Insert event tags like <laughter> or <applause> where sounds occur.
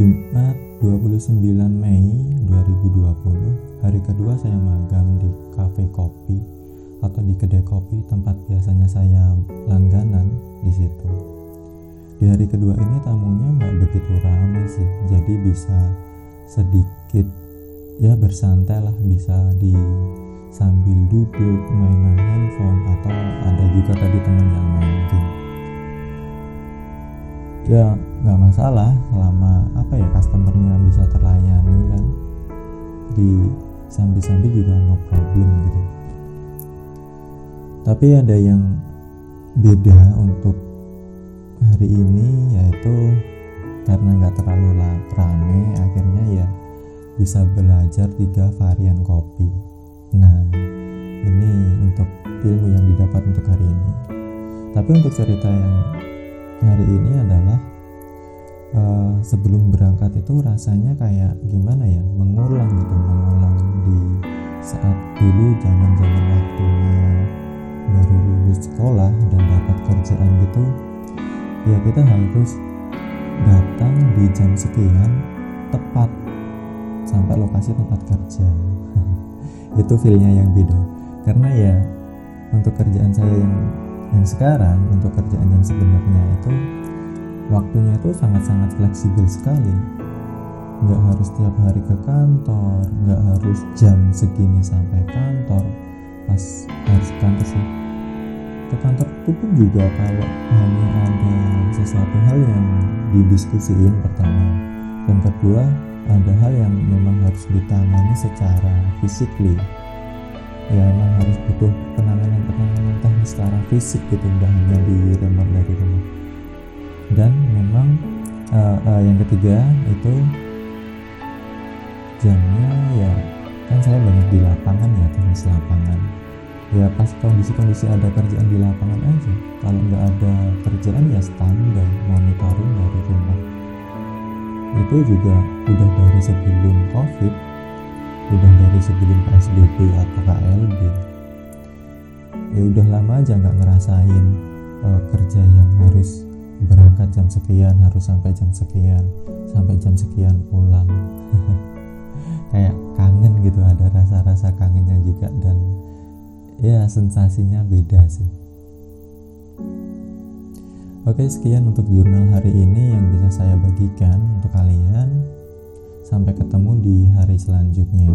Jumat 29 Mei 2020 hari kedua saya magang di kafe kopi atau di kedai kopi tempat biasanya saya langganan di situ. Di hari kedua ini tamunya nggak begitu ramai sih jadi bisa sedikit ya bersantai lah bisa di sambil duduk mainan handphone atau ada juga tadi teman yang main game ya nggak masalah selama apa ya customernya bisa terlayani kan. Di sambil-sambil juga no problem gitu. Tapi ada yang beda untuk hari ini yaitu karena nggak terlalu rame akhirnya ya bisa belajar tiga varian kopi. Nah ini untuk ilmu yang didapat untuk hari ini. Tapi untuk cerita yang hari ini adalah uh, sebelum berangkat itu rasanya kayak gimana ya mengulang gitu mengulang di saat dulu zaman zaman waktunya baru lulus sekolah dan dapat kerjaan gitu ya kita harus datang di jam sekian tepat sampai lokasi tempat kerja. <laughs> Itu feelnya yang beda. Karena ya untuk kerjaan saya yang yang sekarang untuk kerjaan yang sebenarnya itu waktunya itu sangat-sangat fleksibel sekali. Nggak harus tiap hari ke kantor nggak harus jam segini sampai kantor pas harus kantor sih. Ke kantor itu pun juga kalau hanya ada sesuatu hal yang didiskusiin pertama. Dan kedua ada hal yang memang harus ditangani secara fisikly ya memang harus butuh fisik gitu tidak hanya di remote dari rumah dan memang uh, uh, yang ketiga itu jamnya ya kan saya banyak di lapangan ya teknis lapangan. Ya pas kondisi-kondisi ada kerjaan di lapangan aja. Kalau nggak ada kerjaan ya standby monitoring dari rumah. Itu juga udah dari sebelum covid udah dari sebelum PSBB atau KLB ya udah lama aja nggak ngerasain uh, kerja yang harus berangkat jam sekian harus sampai jam sekian sampai jam sekian pulang. <laughs> Kayak kangen gitu ada rasa-rasa kangennya juga dan ya sensasinya beda sih. Oke sekian untuk jurnal hari ini yang bisa saya bagikan untuk kalian. Sampai ketemu di hari selanjutnya.